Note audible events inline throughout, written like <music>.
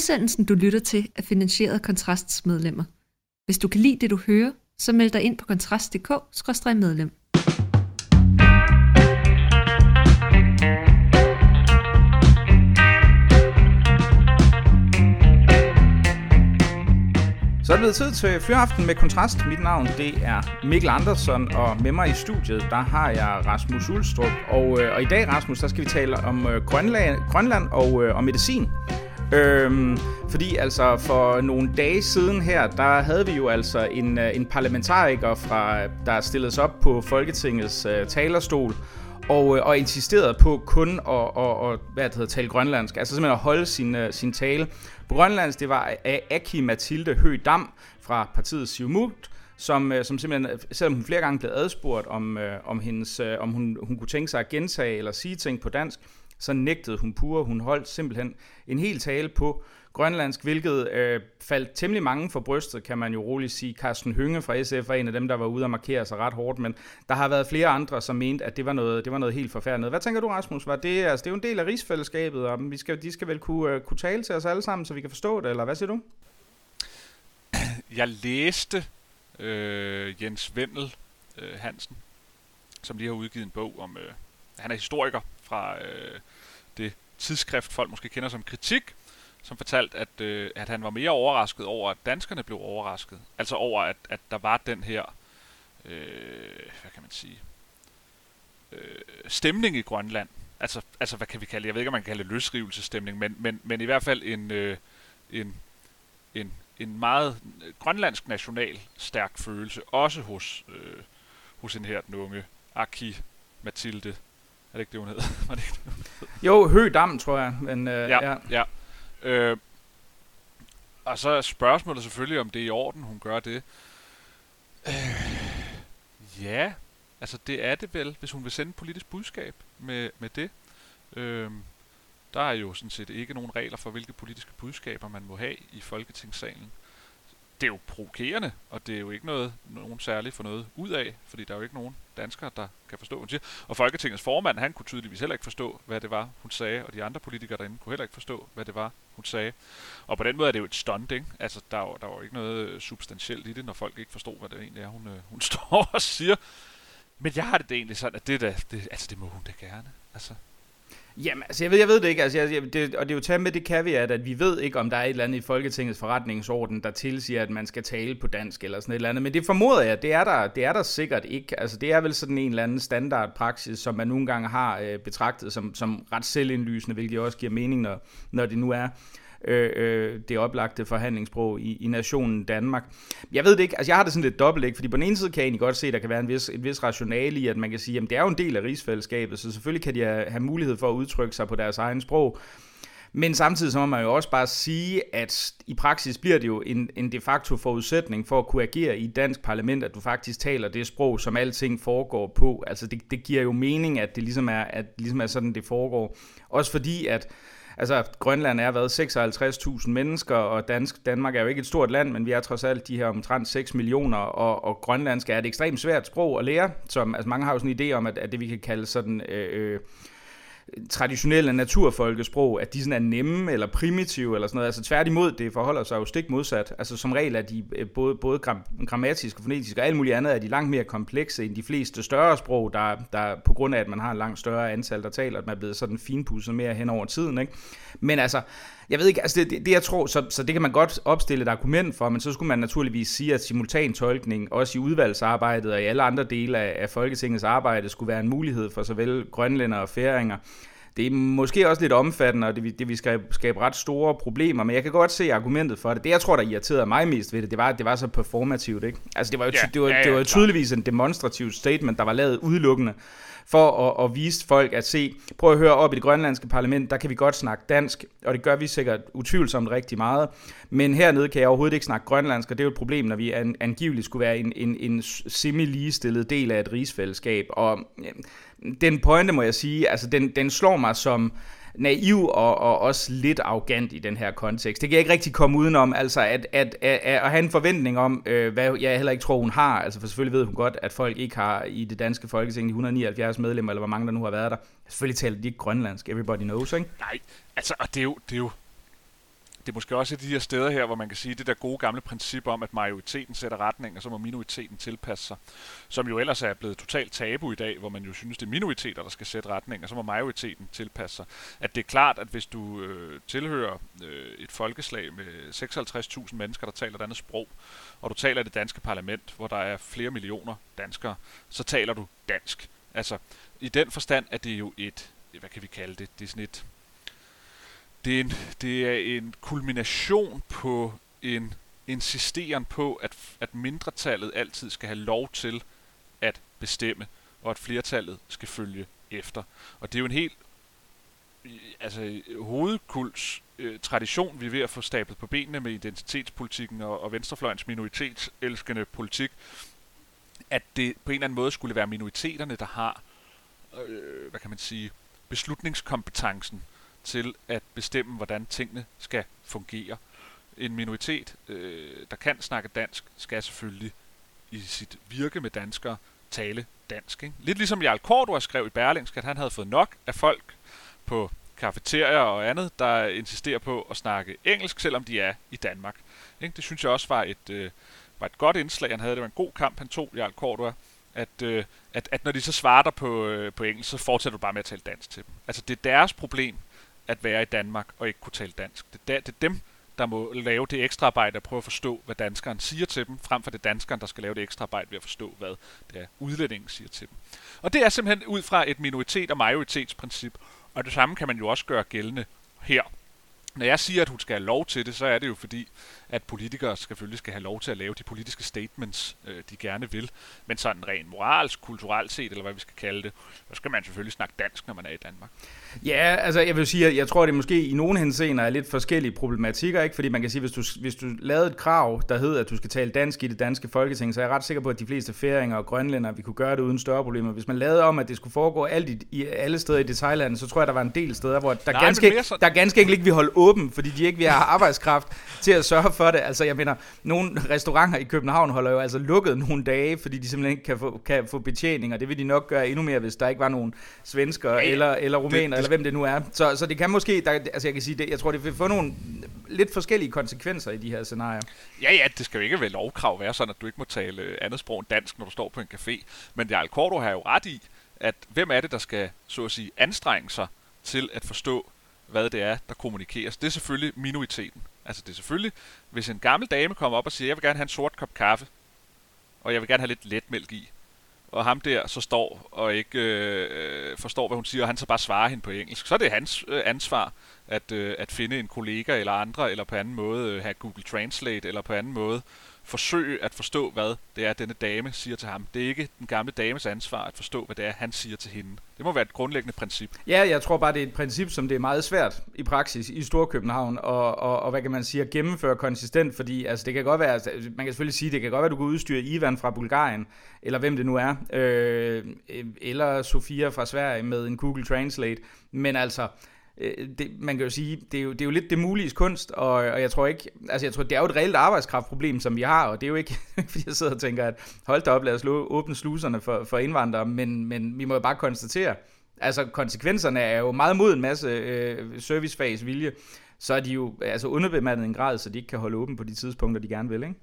Udsendelsen, du lytter til, er finansieret af Kontrasts medlemmer. Hvis du kan lide det, du hører, så meld dig ind på kontrast.dk-medlem. Så er det blevet tid til Fyraften med Kontrast. Mit navn det er Mikkel Andersen, og med mig i studiet, der har jeg Rasmus Ulstrup. Og, øh, og i dag, Rasmus, der skal vi tale om øh, Grønland, Grønland og, øh, og medicin. Øhm, fordi altså for nogle dage siden her, der havde vi jo altså en, øh, en parlamentariker, fra, der stillede sig op på Folketingets øh, talerstol, og, øh, og insisterede på kun at, og, og, hvad det hedder, tale grønlandsk, altså simpelthen at holde sin, uh, sin tale. På grønlandsk, det var Aki Mathilde Høgh Dam fra partiet Siumut, som, som simpelthen, selvom hun flere gange blev adspurgt om, om, hendes, om hun, hun kunne tænke sig at gentage eller sige ting på dansk, så nægtede hun pure. Hun holdt simpelthen en hel tale på grønlandsk, hvilket øh, faldt temmelig mange for brystet, kan man jo roligt sige. Carsten Hynge fra SF var en af dem, der var ude og markere sig ret hårdt, men der har været flere andre, som mente, at det var noget, det var noget helt forfærdeligt. Hvad tænker du, Rasmus? Var det, altså, det er jo en del af rigsfællesskabet, og vi skal, de skal vel kunne, uh, kunne tale til os alle sammen, så vi kan forstå det, eller hvad siger du? <clears throat> Jeg læste øh, Jens Vendel øh, Hansen, som lige har udgivet en bog om... Øh, han er historiker fra øh, det tidsskrift, folk måske kender som kritik, som fortalte, at, øh, at han var mere overrasket over, at danskerne blev overrasket. Altså over, at, at der var den her, øh, hvad kan man sige, øh, stemning i Grønland. Altså, altså, hvad kan vi kalde det? Jeg ved ikke, om man kan kalde det løsrivelsestemning, men, men, men i hvert fald en, øh, en, en, en meget grønlandsk national stærk følelse, også hos, øh, hos en her den unge Aki Mathilde er det ikke det, hun hedder? <laughs> Var det ikke det, hun hedder? Jo, Høgdam, tror jeg. Men, øh, ja, ja. ja. Øh, og så er spørgsmålet selvfølgelig, om det er i orden, hun gør det. Øh, ja, altså det er det vel, hvis hun vil sende politisk budskab med, med det. Øh, der er jo sådan set ikke nogen regler for, hvilke politiske budskaber man må have i Folketingssalen det er jo provokerende, og det er jo ikke noget, nogen særligt for noget ud af, fordi der er jo ikke nogen danskere, der kan forstå, hvad hun siger. Og Folketingets formand, han kunne tydeligvis heller ikke forstå, hvad det var, hun sagde, og de andre politikere derinde kunne heller ikke forstå, hvad det var, hun sagde. Og på den måde er det jo et stunt, ikke? Altså, der er jo, der er jo ikke noget øh, substantielt i det, når folk ikke forstod, hvad det egentlig er, hun, øh, hun <laughs> står og siger. Men jeg har det, det egentlig sådan, at det, der, det, altså, det må hun da gerne. Altså, Jamen, altså jeg ved, jeg ved det ikke, altså, jeg, det, og det er jo taget med det caveat, at vi ved ikke, om der er et eller andet i Folketingets forretningsorden, der tilsiger, at man skal tale på dansk eller sådan et eller andet, men det formoder jeg, det er der, det er der sikkert ikke. Altså det er vel sådan en eller anden standardpraksis, som man nogle gange har øh, betragtet som, som ret selvindlysende, hvilket også giver mening, når, når det nu er øh, øh, det oplagte forhandlingssprog i, i nationen Danmark. Jeg ved det ikke, altså jeg har det sådan lidt dobbelt, ikke? fordi på den ene side kan jeg egentlig godt se, at der kan være en vis, et vis rationale i, at man kan sige, at det er jo en del af rigsfællesskabet, så selvfølgelig kan de have mulighed for at udtrykke sig på deres egen sprog. Men samtidig så må man jo også bare sige, at i praksis bliver det jo en, en de facto forudsætning for at kunne agere i et dansk parlament, at du faktisk taler det sprog, som alting foregår på. Altså det, det giver jo mening, at det ligesom er, at ligesom er sådan, det foregår. Også fordi, at altså Grønland er været 56.000 mennesker, og Dansk, Danmark er jo ikke et stort land, men vi er trods alt de her omtrent 6 millioner, og, og grønlandsk er et ekstremt svært sprog at lære, som altså mange har jo sådan en idé om, at, at det vi kan kalde sådan... Øh, øh, traditionelle naturfolkesprog, at de sådan er nemme eller primitive eller sådan noget. Altså tværtimod, det forholder sig jo stik modsat. Altså som regel er de øh, både, både gram, grammatisk og fonetisk og alt muligt andet, er de langt mere komplekse end de fleste større sprog, der, der på grund af, at man har en langt større antal, der taler, at man er blevet sådan finpudset mere hen over tiden. Ikke? Men altså, jeg ved ikke, altså det, det, det jeg tror, så, så det kan man godt opstille et argument for, men så skulle man naturligvis sige, at simultantolkning, også i udvalgsarbejdet og i alle andre dele af, af Folketingets arbejde, skulle være en mulighed for såvel grønlænder og færinger. Det er måske også lidt omfattende, og det, det vil skabe, skabe ret store problemer, men jeg kan godt se argumentet for det. Det, jeg tror, der irriterede mig mest ved det, det var, at det var så performativt. Ikke? Altså, det var jo, ja, det var, ja, ja, det var tydeligvis en demonstrativ statement, der var lavet udelukkende for at, at vise folk at se, prøv at høre op i det grønlandske parlament, der kan vi godt snakke dansk, og det gør vi sikkert utvivlsomt rigtig meget, men hernede kan jeg overhovedet ikke snakke grønlandsk, og det er jo et problem, når vi angiveligt skulle være en, en, en semi-ligestillet del af et rigsfællesskab, og den pointe må jeg sige, altså den, den slår mig som, naiv og, og også lidt arrogant i den her kontekst. Det kan jeg ikke rigtig komme udenom, altså at, at, at, at have en forventning om, øh, hvad jeg heller ikke tror, hun har. Altså for selvfølgelig ved hun godt, at folk ikke har i det danske folketing de 179 medlemmer, eller hvor mange der nu har været der. Selvfølgelig taler de ikke grønlandsk, everybody knows, ikke? Nej, altså og det er jo, det er jo det er måske også et af de her steder her, hvor man kan sige, det der gode gamle princip om, at majoriteten sætter retning, og så må minoriteten tilpasse sig, som jo ellers er blevet totalt tabu i dag, hvor man jo synes, det er minoriteter, der skal sætte retning, og så må majoriteten tilpasse sig. At det er klart, at hvis du øh, tilhører øh, et folkeslag med 56.000 mennesker, der taler et andet sprog, og du taler i det danske parlament, hvor der er flere millioner danskere, så taler du dansk. Altså, i den forstand er det jo et, hvad kan vi kalde det, det er sådan et, det er en, det er en kulmination på en insisteren på, at, at mindretallet altid skal have lov til at bestemme, og at flertallet skal følge efter. Og det er jo en helt altså, hovedkuls øh, tradition, vi er ved at få stablet på benene med identitetspolitikken og, og venstrefløjens minoritetselskende politik, at det på en eller anden måde skulle være minoriteterne, der har, øh, hvad kan man sige, beslutningskompetencen til at bestemme, hvordan tingene skal fungere. En minoritet, øh, der kan snakke dansk, skal selvfølgelig i sit virke med danskere tale dansk. Ikke? Lidt ligesom Jarl Kordua skrev i Berlingsk, at han havde fået nok af folk på kafeterier og andet, der insisterer på at snakke engelsk, selvom de er i Danmark. Ikke? Det synes jeg også var et, øh, var et godt indslag, han havde. Det var en god kamp, han tog, Jarl Kordua. At, øh, at, at når de så svarer dig på, øh, på engelsk, så fortsætter du bare med at tale dansk til dem. Altså det er deres problem, at være i Danmark og ikke kunne tale dansk. Det, er, det er dem, der må lave det ekstra arbejde og prøve at forstå, hvad danskeren siger til dem, frem for det danskeren, der skal lave det ekstra arbejde ved at forstå, hvad det er udlændingen siger til dem. Og det er simpelthen ud fra et minoritet- og majoritetsprincip, og det samme kan man jo også gøre gældende her. Når jeg siger, at hun skal have lov til det, så er det jo fordi, at politikere selvfølgelig skal have lov til at lave de politiske statements, øh, de gerne vil. Men sådan rent moralsk, kulturelt set, eller hvad vi skal kalde det, så skal man selvfølgelig snakke dansk, når man er i Danmark. Ja, altså jeg vil sige, at jeg tror, at det måske i nogle henseender er lidt forskellige problematikker, ikke? fordi man kan sige, hvis du, hvis du lavede et krav, der hedder, at du skal tale dansk i det danske folketing, så er jeg ret sikker på, at de fleste færinger og grønlænder, vi kunne gøre det uden større problemer. Hvis man lavede om, at det skulle foregå alt i, i alle steder i detaljlandet, så tror jeg, der var en del steder, hvor der, Nej, ganske, sådan... der ganske ikke vil holde åben, fordi de ikke vil have arbejdskraft til at sørge for det. Altså jeg mener, nogle restauranter i København holder jo altså lukket nogle dage, fordi de simpelthen ikke kan få, kan få betjening, og det vil de nok gøre endnu mere, hvis der ikke var nogen svensker ja, eller, eller rumæner, eller hvem det nu er. Så, så det kan måske, der, altså jeg kan sige, det, jeg tror, det vil få nogle lidt forskellige konsekvenser i de her scenarier. Ja, ja, det skal jo ikke være lovkrav være sådan, at du ikke må tale andet sprog end dansk, når du står på en café. Men det Alcordo har jo ret i, at hvem er det, der skal, så at sige, anstrenge sig til at forstå, hvad det er, der kommunikeres. Det er selvfølgelig minoriteten. Altså det er selvfølgelig, hvis en gammel dame kommer op og siger, jeg vil gerne have en sort kop kaffe, og jeg vil gerne have lidt letmælk i, og ham der så står og ikke øh, forstår, hvad hun siger, og han så bare svarer hende på engelsk, så er det hans øh, ansvar at, øh, at finde en kollega eller andre, eller på anden måde øh, have Google Translate, eller på anden måde forsøge at forstå, hvad det er, denne dame siger til ham. Det er ikke den gamle dames ansvar at forstå, hvad det er, han siger til hende. Det må være et grundlæggende princip. Ja, jeg tror bare, det er et princip, som det er meget svært i praksis i Storkøbenhavn, og, og, og hvad kan man sige, at gennemføre konsistent, fordi altså, det kan godt være, altså, man kan selvfølgelig sige, det kan godt være, at du kan udstyre Ivan fra Bulgarien, eller hvem det nu er, øh, eller Sofia fra Sverige med en Google Translate, men altså, Øh, det, man kan jo sige, det er jo, det er jo lidt det mulige kunst, og, og jeg tror ikke, altså jeg tror, det er jo et reelt arbejdskraftproblem, som vi har, og det er jo ikke, <laughs> fordi jeg sidder og tænker, at hold da op, lad os åbne sluserne for, for indvandrere, men, men vi må jo bare konstatere, altså konsekvenserne er jo meget mod en masse øh, servicefags vilje, så er de jo altså underbemandet en grad, så de ikke kan holde åben på de tidspunkter, de gerne vil, ikke?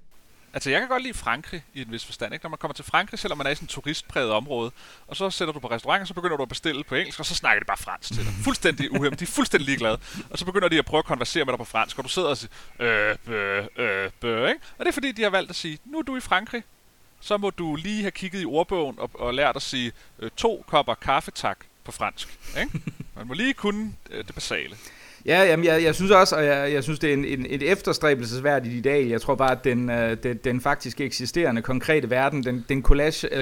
Altså, jeg kan godt lide Frankrig i en vis forstand. Ikke? Når man kommer til Frankrig, selvom man er i sådan et turistpræget område, og så sætter du på restaurant, og så begynder du at bestille på engelsk, og så snakker de bare fransk til dig. Fuldstændig uhemmet. De er fuldstændig ligeglade. Og så begynder de at prøve at konversere med dig på fransk, og du sidder og siger, øh, bøh, øh, bøh, ikke? Og det er fordi, de har valgt at sige, nu er du i Frankrig, så må du lige have kigget i ordbogen og, og lært at sige øh, to kopper kaffe tak på fransk. Ikke? Man må lige kunne øh, det basale. Ja, jamen, jeg, jeg synes også, og jeg, jeg synes, det er en, en, et efterstræbelsesværdigt ideal. Jeg tror bare, at den, øh, den, den faktisk eksisterende, konkrete verden, den, den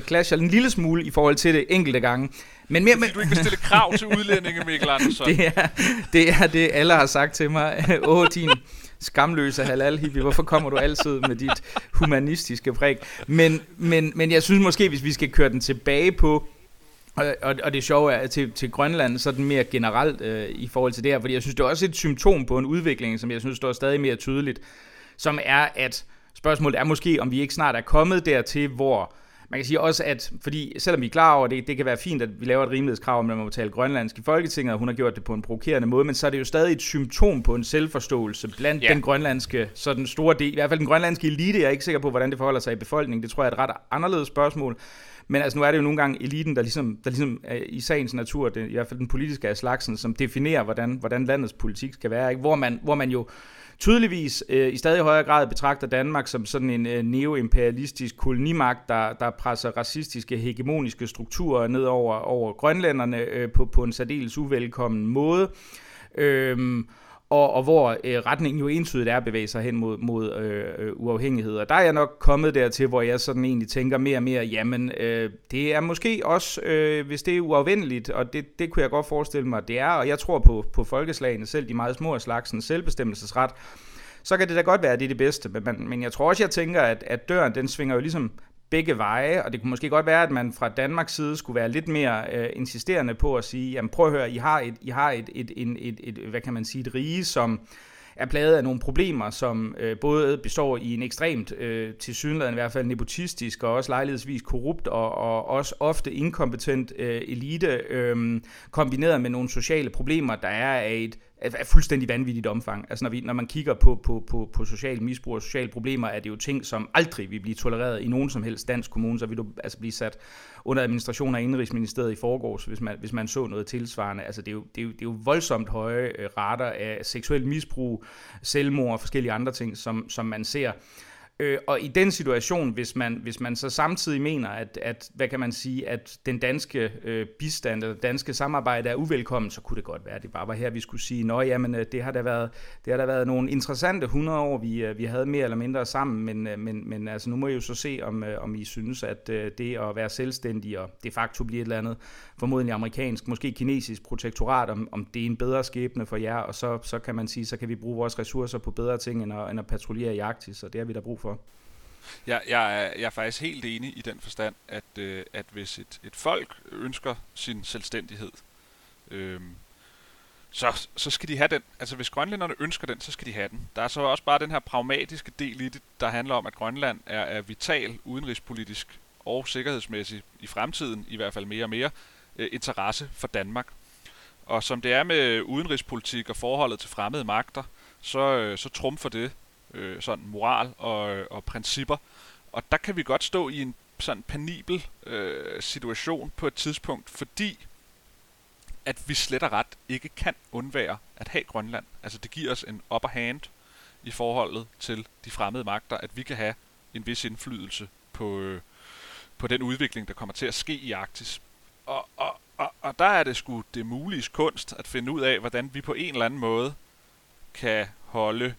clasher en lille smule i forhold til det enkelte gange. Men mere, men... du ikke vil stille krav til udlændinge, Mikkel Andersen. <laughs> det, er, det er det, alle har sagt til mig. <laughs> Åh, din skamløse halal hippie, hvorfor kommer du altid med dit humanistiske præg? Men, men, men jeg synes måske, hvis vi skal køre den tilbage på og, og, og det sjove er til, til Grønland sådan mere generelt øh, i forhold til det her, fordi jeg synes, det er også et symptom på en udvikling, som jeg synes står stadig mere tydeligt, som er, at spørgsmålet er måske, om vi ikke snart er kommet dertil, hvor man kan sige også, at fordi selvom vi er klar over det, det kan være fint, at vi laver et rimelighedskrav, om man må tale grønlandsk i Folketinget, og hun har gjort det på en provokerende måde, men så er det jo stadig et symptom på en selvforståelse blandt ja. den grønlandske, så den store del, i hvert fald den grønlandske elite, jeg er ikke sikker på, hvordan det forholder sig i befolkningen, det tror jeg er et ret anderledes spørgsmål, men altså nu er det jo nogle gange eliten, der ligesom, der ligesom er i sagens natur, det, i hvert fald den politiske af slagsen, som definerer, hvordan, hvordan landets politik skal være, ikke? Hvor, man, hvor man jo tydeligvis øh, i stadig højere grad betragter Danmark som sådan en øh, neoimperialistisk kolonimagt, der, der presser racistiske, hegemoniske strukturer ned over, over grønlænderne øh, på, på en særdeles uvelkommen måde. Øh, og, og hvor øh, retningen jo entydigt er at bevæge sig hen mod, mod øh, øh uafhængighed. Og der er jeg nok kommet dertil, hvor jeg sådan egentlig tænker mere og mere, jamen øh, det er måske også, øh, hvis det er uafvendeligt, og det, det kunne jeg godt forestille mig, det er, og jeg tror på, på folkeslagene, selv de meget små af slagsen, selvbestemmelsesret, så kan det da godt være, at det er det bedste. Men, men jeg tror også, jeg tænker, at, at døren, den svinger jo ligesom begge veje, og det kunne måske godt være, at man fra Danmarks side skulle være lidt mere øh, insisterende på at sige, jamen prøv at høre, I har et, I har et, et, et, et, et, hvad kan man sige, et rige, som er plaget af nogle problemer, som øh, både består i en ekstremt, øh, til synligheden i hvert fald nepotistisk, og også lejlighedsvis korrupt, og, og også ofte inkompetent øh, elite, øh, kombineret med nogle sociale problemer, der er af et er fuldstændig vanvittigt omfang. Altså når, vi, når man kigger på, på, på, på social misbrug og sociale problemer, er det jo ting, som aldrig vil blive tolereret i nogen som helst dansk kommune, så vil du altså blive sat under administration af Indrigsministeriet i forgårs, hvis man, hvis man så noget tilsvarende. Altså det er jo, det er jo, det er jo voldsomt høje øh, rater af seksuel misbrug, selvmord og forskellige andre ting, som, som man ser. Øh, og i den situation, hvis man, hvis man så samtidig mener, at, at, hvad kan man sige, at den danske øh, bistand eller danske samarbejde er uvelkommen, så kunne det godt være, at det bare var her, vi skulle sige, nå jamen, øh, det har da været, det har da været nogle interessante 100 år, vi, øh, vi havde mere eller mindre sammen, men, øh, men, men altså, nu må I jo så se, om, om I synes, at det at være selvstændig og de facto blive et eller andet, formodentlig amerikansk, måske kinesisk protektorat, om, om det er en bedre skæbne for jer, og så, så kan man sige, så kan vi bruge vores ressourcer på bedre ting, end at, end at patruljere i Arktis, og det har vi da brug for for. Jeg, jeg, er, jeg er faktisk helt enig i den forstand, at, øh, at hvis et, et folk ønsker sin selvstændighed, øh, så, så skal de have den. Altså hvis grønlænderne ønsker den, så skal de have den. Der er så også bare den her pragmatiske del i det, der handler om, at Grønland er, er vital udenrigspolitisk og sikkerhedsmæssigt i fremtiden, i hvert fald mere og mere, øh, interesse for Danmark. Og som det er med udenrigspolitik og forholdet til fremmede magter, så, øh, så trumfer det øh, sådan moral og, og principper. Og der kan vi godt stå i en sådan penibel øh, situation på et tidspunkt, fordi at vi slet og ret ikke kan undvære at have Grønland. Altså det giver os en upper hand i forholdet til de fremmede magter, at vi kan have en vis indflydelse på, øh, på den udvikling, der kommer til at ske i Arktis. Og, og, og, og der er det sgu det mulige kunst at finde ud af, hvordan vi på en eller anden måde kan holde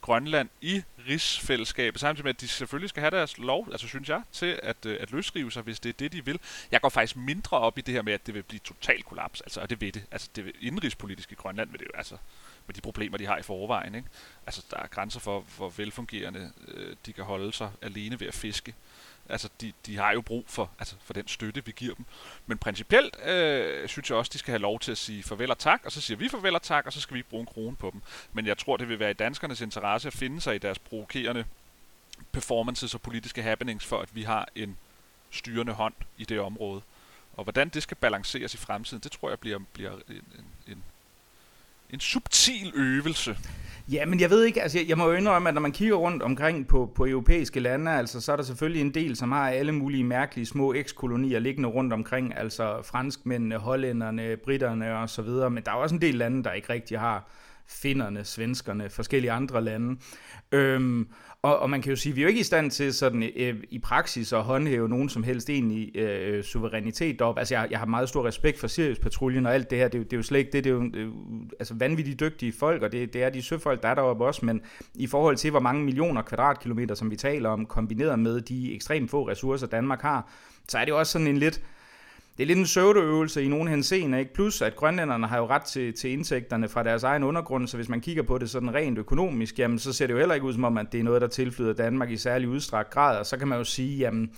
Grønland i rigsfællesskabet, samtidig med, at de selvfølgelig skal have deres lov, altså synes jeg, til at, øh, at løsrive sig, hvis det er det, de vil. Jeg går faktisk mindre op i det her med, at det vil blive total kollaps, altså, og det ved det. Altså, det vil, indrigspolitisk i Grønland vil det jo, altså, med de problemer, de har i forvejen, ikke? Altså, der er grænser for, hvor velfungerende øh, de kan holde sig alene ved at fiske. Altså, de, de har jo brug for, altså, for den støtte, vi giver dem. Men principielt øh, synes jeg også, de skal have lov til at sige farvel og tak, og så siger vi farvel og tak, og så skal vi ikke bruge en krone på dem. Men jeg tror, det vil være i danskernes interesse at finde sig i deres provokerende performances og politiske happenings, for at vi har en styrende hånd i det område. Og hvordan det skal balanceres i fremtiden, det tror jeg bliver, bliver en, en, en, en subtil øvelse. Ja, men jeg ved ikke, altså jeg, jeg må jo indrømme, at når man kigger rundt omkring på, på europæiske lande, altså så er der selvfølgelig en del, som har alle mulige mærkelige små ekskolonier liggende rundt omkring, altså franskmændene, hollænderne, britterne og så videre, men der er også en del lande, der ikke rigtig har finderne, svenskerne, forskellige andre lande. Øhm, og, og man kan jo sige, at vi er jo ikke i stand til sådan øh, i praksis at håndhæve nogen som helst egentlig øh, suverænitet derop. Altså jeg, jeg har meget stor respekt for Sirius-patruljen og alt det her. Det, det er jo slet ikke det. Det er jo øh, altså vanvittigt dygtige folk, og det, det er de søfolk, der er deroppe også. Men i forhold til, hvor mange millioner kvadratkilometer, som vi taler om, kombineret med de ekstremt få ressourcer, Danmark har, så er det jo også sådan en lidt det er lidt en søvdeøvelse i nogle henseende, ikke? Plus at grønlænderne har jo ret til, til indtægterne fra deres egen undergrund, så hvis man kigger på det sådan rent økonomisk, jamen så ser det jo heller ikke ud som om, at det er noget, der tilflyder Danmark i særlig udstrakt grad, og så kan man jo sige, jamen,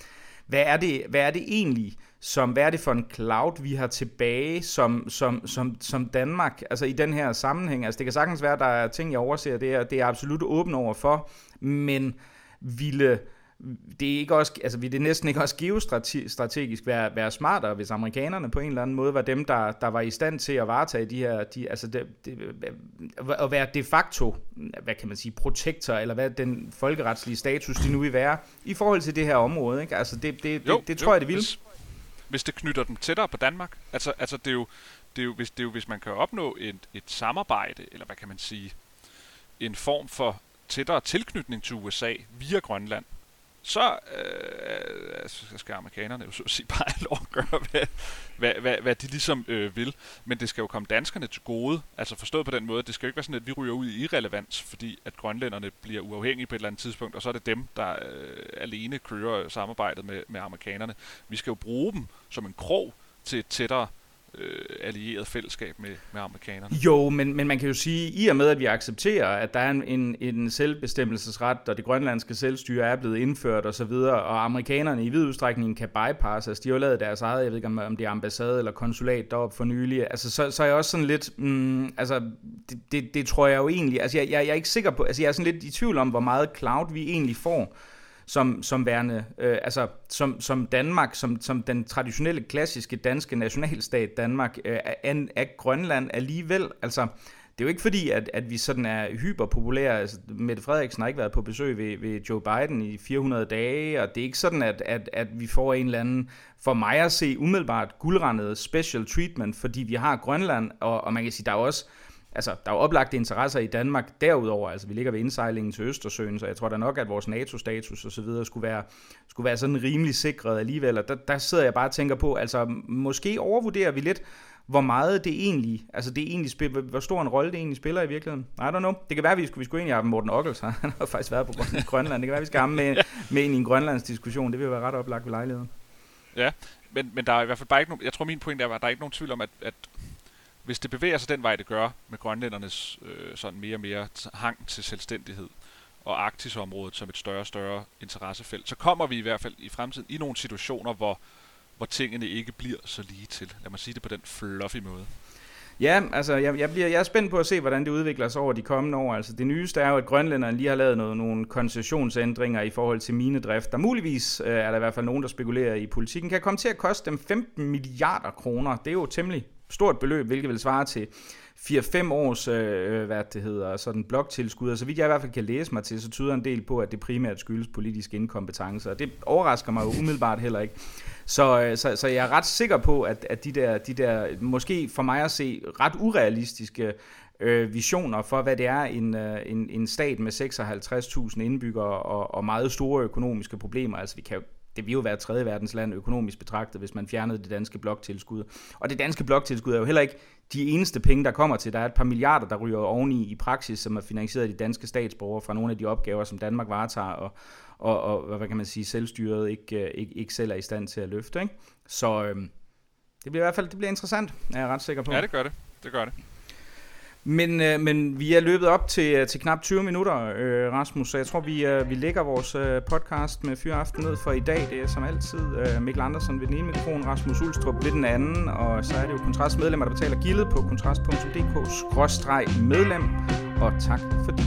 hvad er det, hvad er det egentlig, som, hvad er det for en cloud, vi har tilbage som, som, som, som Danmark, altså i den her sammenhæng, altså det kan sagtens være, at der er ting, jeg overser, det er, det er absolut åben over for, men ville det er ikke også, altså vil det næsten ikke også geostrategisk være, være smartere, hvis amerikanerne på en eller anden måde var dem, der, der var i stand til at varetage de her, de, altså det, det, at være de facto, hvad kan man sige, protektor, eller hvad den folkeretslige status, de nu vil være, i forhold til det her område, ikke? Altså det, det, jo, det, det tror jo, jeg, det vil. Hvis, hvis det knytter dem tættere på Danmark, altså, altså det er jo, det er jo, hvis, det er jo, hvis man kan opnå et, et samarbejde, eller hvad kan man sige, en form for tættere tilknytning til USA via Grønland, så øh, øh altså, skal amerikanerne jo så at sige bare have lov at gøre, hvad, hvad, hvad, hvad de ligesom øh, vil. Men det skal jo komme danskerne til gode. Altså forstået på den måde, det skal jo ikke være sådan, at vi ryger ud i irrelevans, fordi at grønlænderne bliver uafhængige på et eller andet tidspunkt, og så er det dem, der øh, alene kører samarbejdet med, med amerikanerne. Vi skal jo bruge dem som en krog til et tættere øh, allieret fællesskab med, med amerikanerne. Jo, men, men man kan jo sige, i og med at vi accepterer, at der er en, en, en selvbestemmelsesret, og det grønlandske selvstyre er blevet indført osv., og, og amerikanerne i vid udstrækning kan bypasses, altså de har jo lavet deres eget, jeg ved ikke om det er ambassade eller konsulat deroppe for nylig, altså så, så er jeg også sådan lidt, mm, altså det, det, det tror jeg jo egentlig, altså jeg, jeg, jeg er ikke sikker på, altså jeg er sådan lidt i tvivl om, hvor meget cloud vi egentlig får, som, som værende, øh, altså som, som Danmark, som, som den traditionelle, klassiske danske nationalstat Danmark, øh, er, er Grønland alligevel, altså det er jo ikke fordi, at, at vi sådan er hyperpopulære. Altså, Mette Frederiksen har ikke været på besøg ved, ved Joe Biden i 400 dage, og det er ikke sådan, at, at, at vi får en eller anden, for mig at se, umiddelbart guldrendet special treatment, fordi vi har Grønland, og, og man kan sige, der er også altså, der er jo oplagte interesser i Danmark derudover. Altså, vi ligger ved indsejlingen til Østersøen, så jeg tror da nok, at vores NATO-status og så videre skulle være, skulle være sådan rimelig sikret alligevel. Og der, der sidder jeg bare og tænker på, altså, måske overvurderer vi lidt, hvor meget det egentlig, altså det egentlig spiller, hvor stor en rolle det egentlig spiller i virkeligheden. I don't know. Det kan være, at vi skulle, vi skulle egentlig have Morten Ockels, <laughs> han har faktisk været på Grønland. Det kan være, at vi skal have med, med ind i en Grønlands diskussion. Det vil være ret oplagt ved lejligheden. Ja, men, men der er i hvert fald bare ikke nogen, jeg tror min point er, at der er ikke nogen tvivl om, at, at hvis det bevæger sig den vej, det gør, med grønlændernes øh, sådan mere og mere hang til selvstændighed, og Arktisområdet som et større og større interessefelt, så kommer vi i hvert fald i fremtiden i nogle situationer, hvor, hvor tingene ikke bliver så lige til. Lad mig sige det på den fluffy måde. Ja, altså jeg, jeg, bliver, jeg er spændt på at se, hvordan det udvikler sig over de kommende år. Altså det nyeste er jo, at grønlænderne lige har lavet noget, nogle koncessionsændringer i forhold til minedrift. Der muligvis øh, er der i hvert fald nogen, der spekulerer i politikken, kan komme til at koste dem 15 milliarder kroner. Det er jo temmelig stort beløb, hvilket vil svare til 4-5 års øh, øh, hvad det hedder, sådan bloktilskud, og så vidt jeg i hvert fald kan læse mig til, så tyder en del på, at det primært skyldes politisk inkompetence, og det overrasker mig jo umiddelbart heller ikke. Så, øh, så, så jeg er ret sikker på, at, at de, der, de der, måske for mig at se, ret urealistiske øh, visioner for, hvad det er en, øh, en, en stat med 56.000 indbyggere og, og meget store økonomiske problemer. Altså vi kan jo det ville jo være tredje verdens land økonomisk betragtet, hvis man fjernede det danske bloktilskud. Og det danske bloktilskud er jo heller ikke de eneste penge, der kommer til. Der er et par milliarder, der ryger oveni i praksis, som er finansieret af de danske statsborgere fra nogle af de opgaver, som Danmark varetager, og, og, og hvad kan man sige, selvstyret ikke, øh, ikke, ikke selv er i stand til at løfte. Ikke? Så øhm, det bliver i hvert fald det bliver interessant, er jeg ret sikker på. Ja, det gør det. Det gør det. Men, øh, men vi er løbet op til, øh, til knap 20 minutter, øh, Rasmus, så jeg tror, vi, øh, vi lægger vores øh, podcast med Fyre Aften ned for i dag. Det er som altid øh, Mikkel Andersen ved den ene mikrofon, Rasmus Ulstrup ved den anden, og så er det jo Kontrastmedlemmer, der betaler gildet på kontrast.dk-medlem. Og tak fordi